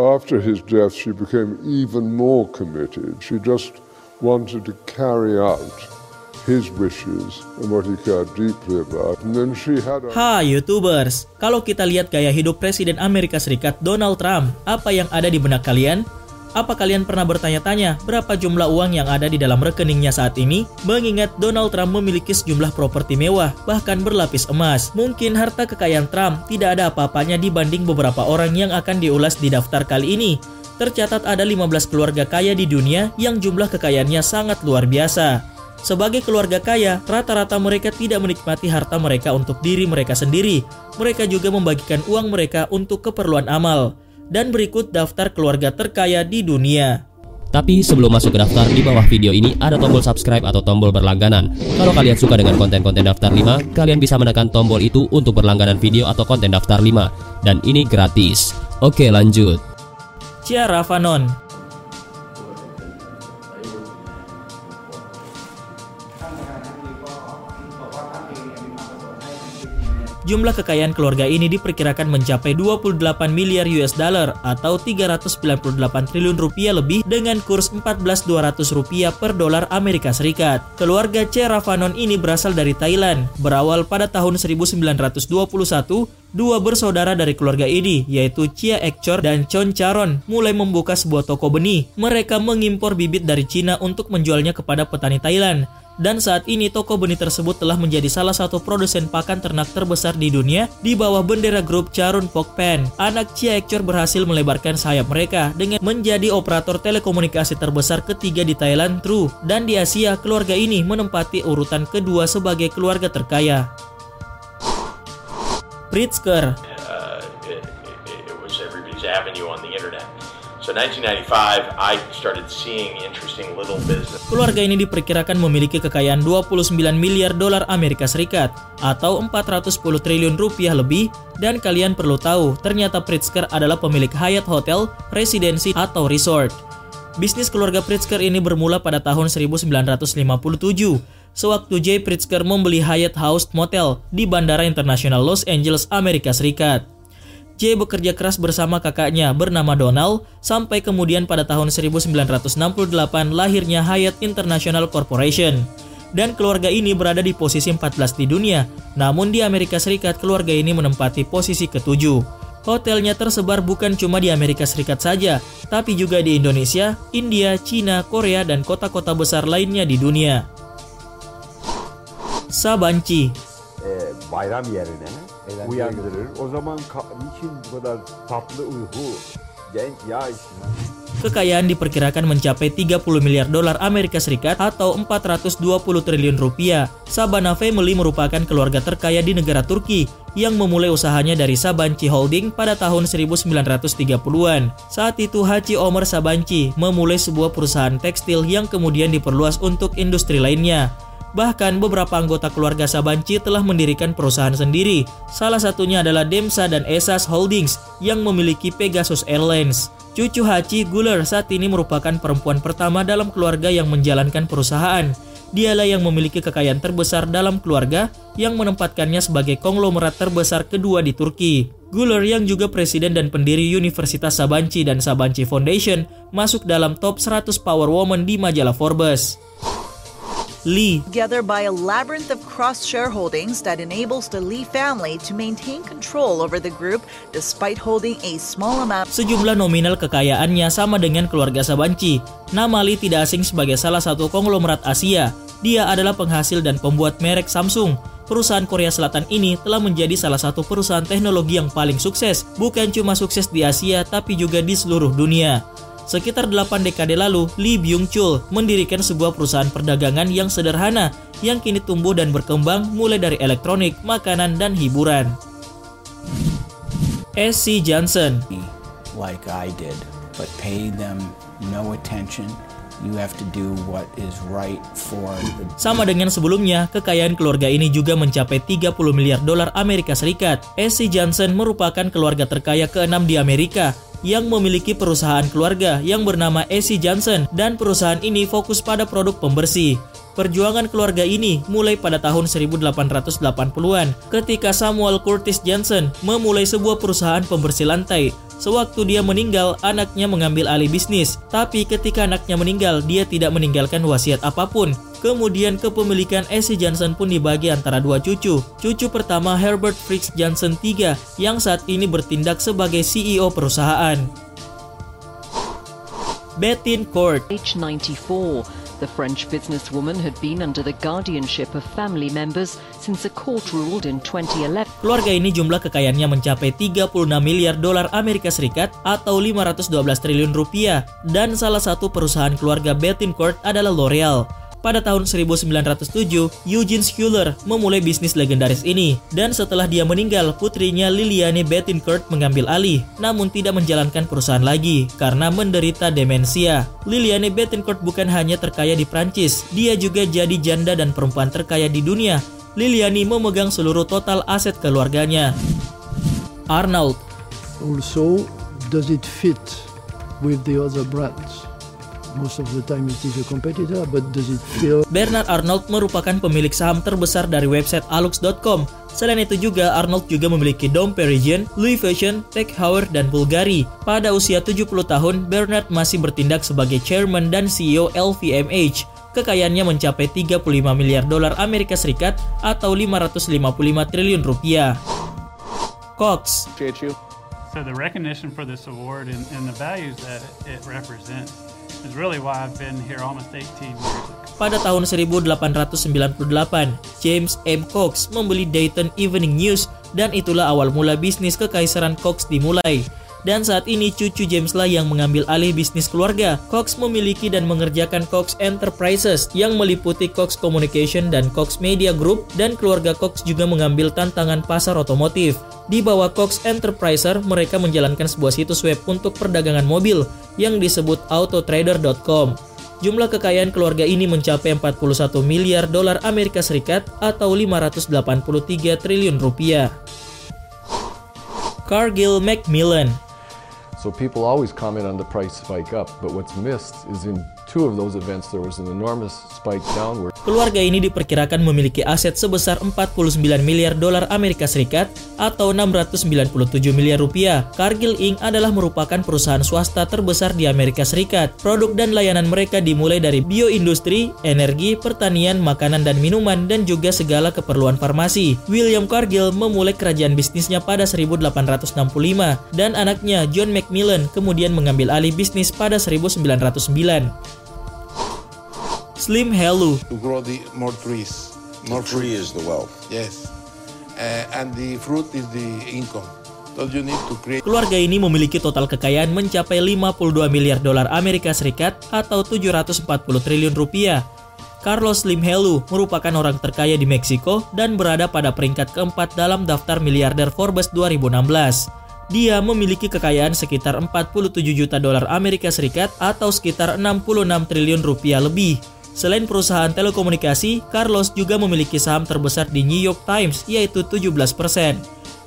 After his death, she became even more committed. She just wanted to carry out his wishes and what he cared deeply about. And then she had a... Ha, YouTubers. Kalau kita lihat gaya hidup Presiden Amerika Serikat Donald Trump, apa yang ada di benak kalian? Apa kalian pernah bertanya-tanya berapa jumlah uang yang ada di dalam rekeningnya saat ini? Mengingat Donald Trump memiliki sejumlah properti mewah, bahkan berlapis emas. Mungkin harta kekayaan Trump tidak ada apa-apanya dibanding beberapa orang yang akan diulas di daftar kali ini. Tercatat ada 15 keluarga kaya di dunia yang jumlah kekayaannya sangat luar biasa. Sebagai keluarga kaya, rata-rata mereka tidak menikmati harta mereka untuk diri mereka sendiri. Mereka juga membagikan uang mereka untuk keperluan amal dan berikut daftar keluarga terkaya di dunia. Tapi sebelum masuk ke daftar, di bawah video ini ada tombol subscribe atau tombol berlangganan. Kalau kalian suka dengan konten-konten daftar 5, kalian bisa menekan tombol itu untuk berlangganan video atau konten daftar 5. Dan ini gratis. Oke lanjut. Ciara Fanon Jumlah kekayaan keluarga ini diperkirakan mencapai 28 miliar US dollar atau 398 triliun rupiah lebih dengan kurs 14.200 rupiah per dolar Amerika Serikat. Keluarga C. Ravanon ini berasal dari Thailand. Berawal pada tahun 1921, Dua bersaudara dari keluarga ini, yaitu Chia Ekchor dan Chon Charon, mulai membuka sebuah toko benih. Mereka mengimpor bibit dari Cina untuk menjualnya kepada petani Thailand dan saat ini toko benih tersebut telah menjadi salah satu produsen pakan ternak terbesar di dunia di bawah bendera grup Charun Pokpen. Anak Chia Ekchor berhasil melebarkan sayap mereka dengan menjadi operator telekomunikasi terbesar ketiga di Thailand True dan di Asia keluarga ini menempati urutan kedua sebagai keluarga terkaya. Pritzker uh, it, it, it So 1995, I started seeing interesting little business. Keluarga ini diperkirakan memiliki kekayaan 29 miliar dolar Amerika Serikat atau 410 triliun rupiah lebih dan kalian perlu tahu, ternyata Pritzker adalah pemilik Hyatt Hotel, residensi atau resort. Bisnis keluarga Pritzker ini bermula pada tahun 1957 sewaktu Jay Pritzker membeli Hyatt House Motel di Bandara Internasional Los Angeles, Amerika Serikat. J bekerja keras bersama kakaknya bernama Donald sampai kemudian pada tahun 1968 lahirnya Hyatt International Corporation. Dan keluarga ini berada di posisi 14 di dunia, namun di Amerika Serikat keluarga ini menempati posisi ketujuh. Hotelnya tersebar bukan cuma di Amerika Serikat saja, tapi juga di Indonesia, India, Cina, Korea, dan kota-kota besar lainnya di dunia. Sabanci bayram yerine uyandırır. O zaman niçin bu kadar tatlı uyku genç yaş Kekayaan diperkirakan mencapai 30 miliar dolar Amerika Serikat atau 420 triliun rupiah. Sabana Family merupakan keluarga terkaya di negara Turki yang memulai usahanya dari Sabanci Holding pada tahun 1930-an. Saat itu Haji Omar Sabanci memulai sebuah perusahaan tekstil yang kemudian diperluas untuk industri lainnya. Bahkan beberapa anggota keluarga Sabanci telah mendirikan perusahaan sendiri. Salah satunya adalah Demsa dan Esas Holdings yang memiliki Pegasus Airlines. Cucu Hachi Guler saat ini merupakan perempuan pertama dalam keluarga yang menjalankan perusahaan. Dialah yang memiliki kekayaan terbesar dalam keluarga yang menempatkannya sebagai konglomerat terbesar kedua di Turki. Guler yang juga presiden dan pendiri Universitas Sabanci dan Sabanci Foundation masuk dalam top 100 power woman di majalah Forbes. Lee. Together by a labyrinth of cross shareholdings that enables the Lee family to maintain control over the group despite holding a small amount. Sejumlah nominal kekayaannya sama dengan keluarga Sabanci. Nama Lee tidak asing sebagai salah satu konglomerat Asia. Dia adalah penghasil dan pembuat merek Samsung. Perusahaan Korea Selatan ini telah menjadi salah satu perusahaan teknologi yang paling sukses, bukan cuma sukses di Asia tapi juga di seluruh dunia. Sekitar 8 dekade lalu, Lee Byung-chul mendirikan sebuah perusahaan perdagangan yang sederhana yang kini tumbuh dan berkembang mulai dari elektronik, makanan, dan hiburan. S.C. Johnson like I did, but pay them no attention You have to do what is right for the... Sama dengan sebelumnya, kekayaan keluarga ini juga mencapai 30 miliar dolar Amerika Serikat. S.C. Johnson merupakan keluarga terkaya keenam di Amerika yang memiliki perusahaan keluarga yang bernama AC Johnson dan perusahaan ini fokus pada produk pembersih. Perjuangan keluarga ini mulai pada tahun 1880-an ketika Samuel Curtis Johnson memulai sebuah perusahaan pembersih lantai. Sewaktu dia meninggal, anaknya mengambil alih bisnis. Tapi ketika anaknya meninggal, dia tidak meninggalkan wasiat apa pun. Kemudian kepemilikan Essie Johnson pun dibagi antara dua cucu. Cucu pertama Herbert Fritz Johnson III yang saat ini bertindak sebagai CEO perusahaan. Bettin Court Age 94, the French businesswoman had been under the guardianship of family members since a court ruled in 2011. Keluarga ini jumlah kekayaannya mencapai 36 miliar dolar Amerika Serikat atau 512 triliun rupiah dan salah satu perusahaan keluarga Bettencourt adalah L'Oreal. Pada tahun 1907, Eugene Schuller memulai bisnis legendaris ini dan setelah dia meninggal, putrinya Liliane Bettencourt mengambil alih namun tidak menjalankan perusahaan lagi karena menderita demensia. Liliane Bettencourt bukan hanya terkaya di Prancis, dia juga jadi janda dan perempuan terkaya di dunia. Liliani memegang seluruh total aset keluarganya. Arnold Also, does it fit with the other brands? Most of the time it is a competitor, but does it feel Bernard Arnold merupakan pemilik saham terbesar dari website alux.com. Selain itu juga Arnold juga memiliki Dom Perignon, Louis Vuitton, Tech Heuer, dan Bulgari. Pada usia 70 tahun, Bernard masih bertindak sebagai chairman dan CEO LVMH. Kekayaannya mencapai 35 miliar dolar Amerika Serikat atau 555 triliun rupiah. Cox So the recognition for this award and, and the values that it, it represents is really why I've been here almost 18 years. Pada tahun 1898, James M. Cox membeli Dayton Evening News dan itulah awal mula bisnis kekaisaran Cox dimulai. Dan saat ini cucu James lah yang mengambil alih bisnis keluarga. Cox memiliki dan mengerjakan Cox Enterprises yang meliputi Cox Communication dan Cox Media Group dan keluarga Cox juga mengambil tantangan pasar otomotif. Di bawah Cox Enterpriser, mereka menjalankan sebuah situs web untuk perdagangan mobil yang disebut autotrader.com. Jumlah kekayaan keluarga ini mencapai 41 miliar dolar Amerika Serikat atau 583 triliun rupiah. Cargill Macmillan So people always comment on the price spike up, but what's missed is in Keluarga ini diperkirakan memiliki aset sebesar 49 miliar dolar Amerika Serikat atau 697 miliar rupiah. Cargill Inc. adalah merupakan perusahaan swasta terbesar di Amerika Serikat. Produk dan layanan mereka dimulai dari bioindustri, energi, pertanian, makanan dan minuman, dan juga segala keperluan farmasi. William Cargill memulai kerajaan bisnisnya pada 1865 dan anaknya John Macmillan kemudian mengambil alih bisnis pada 1909. Slim Hello to grow the more trees. More The tree is the wealth. Yes. Uh, and the fruit is the income. So you need to create Keluarga ini memiliki total kekayaan mencapai 52 miliar dolar Amerika Serikat atau 740 triliun rupiah. Carlos Slim Helu merupakan orang terkaya di Meksiko dan berada pada peringkat keempat dalam daftar miliarder Forbes 2016. Dia memiliki kekayaan sekitar 47 juta dolar Amerika Serikat atau sekitar 66 triliun rupiah lebih. Selain perusahaan telekomunikasi, Carlos juga memiliki saham terbesar di New York Times yaitu 17%.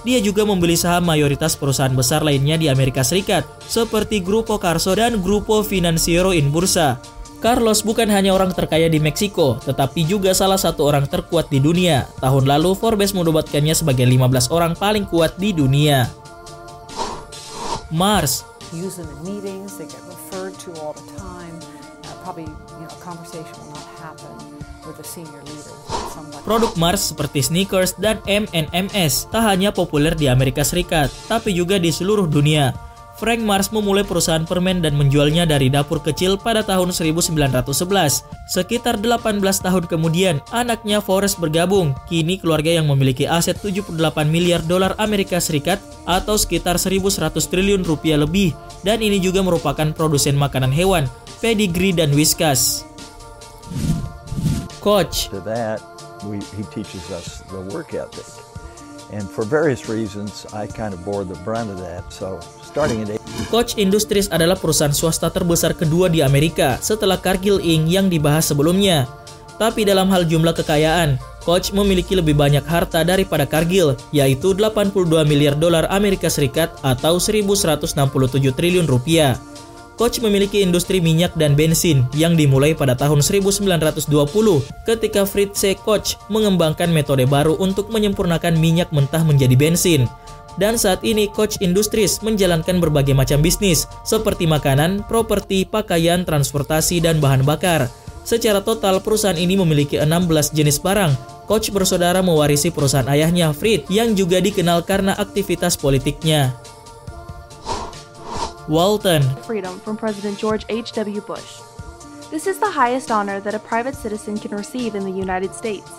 Dia juga membeli saham mayoritas perusahaan besar lainnya di Amerika Serikat, seperti Grupo Carso dan Grupo Financiero in Bursa. Carlos bukan hanya orang terkaya di Meksiko, tetapi juga salah satu orang terkuat di dunia. Tahun lalu, Forbes menobatkannya sebagai 15 orang paling kuat di dunia. Mars probably, you know, a conversation will not happen with a senior leader. Produk Mars seperti sneakers dan M&M's tak hanya populer di Amerika Serikat, tapi juga di seluruh dunia. Frank Mars memulai perusahaan permen dan menjualnya dari dapur kecil pada tahun 1911. Sekitar 18 tahun kemudian, anaknya Forrest bergabung. Kini keluarga yang memiliki aset 78 miliar dolar Amerika Serikat atau sekitar 1.100 triliun rupiah lebih. Dan ini juga merupakan produsen makanan hewan, pedigree dan whiskas. Coach To that, he teaches us the work ethic. And for various reasons, I kind of bore the brunt of that. So starting Industries adalah perusahaan swasta terbesar kedua di Amerika setelah Cargill Inc. yang dibahas sebelumnya. Tapi dalam hal jumlah kekayaan, Koch memiliki lebih banyak harta daripada Cargill, yaitu 82 miliar dolar Amerika Serikat atau 1167 triliun rupiah. Koch memiliki industri minyak dan bensin yang dimulai pada tahun 1920 ketika Fritz. Koch mengembangkan metode baru untuk menyempurnakan minyak mentah menjadi bensin. Dan saat ini Koch Industries menjalankan berbagai macam bisnis seperti makanan, properti, pakaian, transportasi, dan bahan bakar. Secara total, perusahaan ini memiliki 16 jenis barang. Koch bersaudara mewarisi perusahaan ayahnya, Fritz, yang juga dikenal karena aktivitas politiknya. Walton. Freedom from President George H.W. Bush. This is the highest honor that a private citizen can receive in the United States.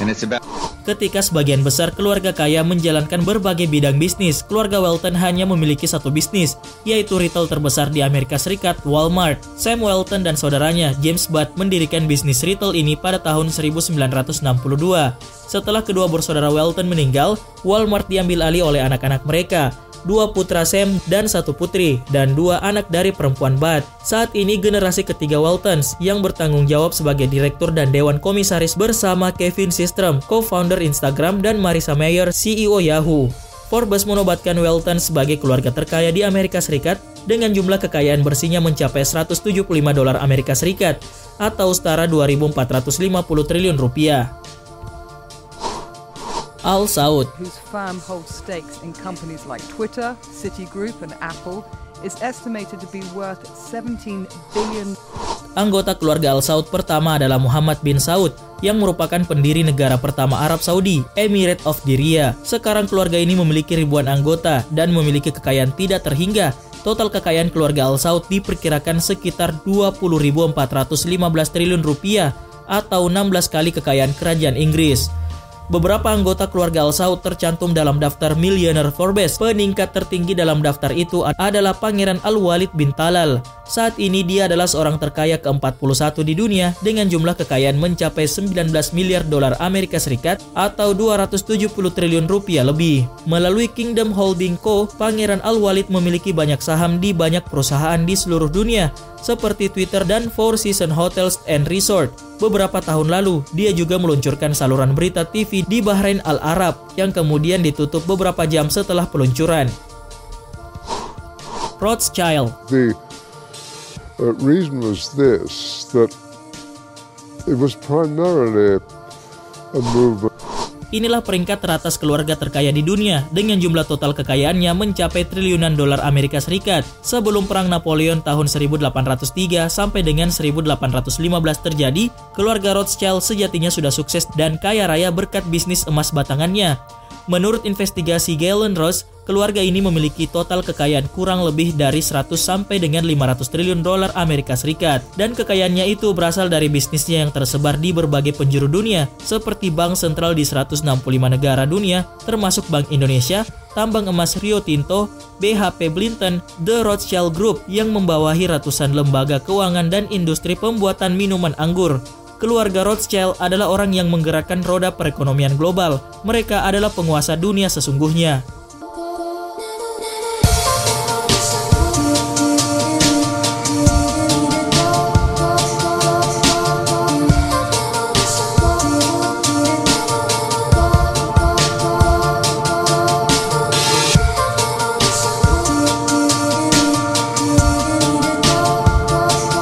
And it's about Ketika sebagian besar keluarga kaya menjalankan berbagai bidang bisnis, keluarga Walton hanya memiliki satu bisnis, yaitu retail terbesar di Amerika Serikat, Walmart. Sam Walton dan saudaranya, James Budd, mendirikan bisnis retail ini pada tahun 1962. Setelah kedua bersaudara Walton meninggal, Walmart diambil alih oleh anak-anak mereka dua putra Sam dan satu putri, dan dua anak dari perempuan Bud. Saat ini generasi ketiga Waltons yang bertanggung jawab sebagai direktur dan dewan komisaris bersama Kevin Systrom, co-founder Instagram, dan Marissa Mayer, CEO Yahoo. Forbes menobatkan Walton sebagai keluarga terkaya di Amerika Serikat dengan jumlah kekayaan bersihnya mencapai 175 dolar Amerika Serikat atau setara 2.450 triliun rupiah. Al Saud, whose firm holds stakes in companies like Twitter, Citigroup, and Apple, is estimated to be worth 17 billion. Anggota keluarga Al Saud pertama adalah Muhammad bin Saud yang merupakan pendiri negara pertama Arab Saudi, Emirate of Diriyah. Sekarang keluarga ini memiliki ribuan anggota dan memiliki kekayaan tidak terhingga. Total kekayaan keluarga Al Saud diperkirakan sekitar 20.415 triliun rupiah atau 16 kali kekayaan kerajaan Inggris. Beberapa anggota keluarga Al Saud tercantum dalam daftar Millionaire Forbes. Peningkat tertinggi dalam daftar itu adalah Pangeran Al Walid bin Talal. Saat ini dia adalah seorang terkaya ke-41 di dunia dengan jumlah kekayaan mencapai 19 miliar dolar Amerika Serikat atau 270 triliun rupiah lebih. Melalui Kingdom Holding Co., Pangeran Al Walid memiliki banyak saham di banyak perusahaan di seluruh dunia seperti Twitter dan Four Seasons Hotels and Resort. Beberapa tahun lalu, dia juga meluncurkan saluran berita TV di Bahrain Al Arab yang kemudian ditutup beberapa jam setelah peluncuran. Rothschild. Uh, reason was this that it was primarily a movement Inilah peringkat teratas keluarga terkaya di dunia dengan jumlah total kekayaannya mencapai triliunan dolar Amerika Serikat. Sebelum Perang Napoleon tahun 1803 sampai dengan 1815 terjadi, keluarga Rothschild sejatinya sudah sukses dan kaya raya berkat bisnis emas batangannya. Menurut investigasi Galen Ross, keluarga ini memiliki total kekayaan kurang lebih dari 100 sampai dengan 500 triliun dolar Amerika Serikat. Dan kekayaannya itu berasal dari bisnisnya yang tersebar di berbagai penjuru dunia, seperti bank sentral di 165 negara dunia, termasuk Bank Indonesia, tambang emas Rio Tinto, BHP Blinton, The Rothschild Group yang membawahi ratusan lembaga keuangan dan industri pembuatan minuman anggur, keluarga Rothschild adalah orang yang menggerakkan roda perekonomian global. Mereka adalah penguasa dunia sesungguhnya.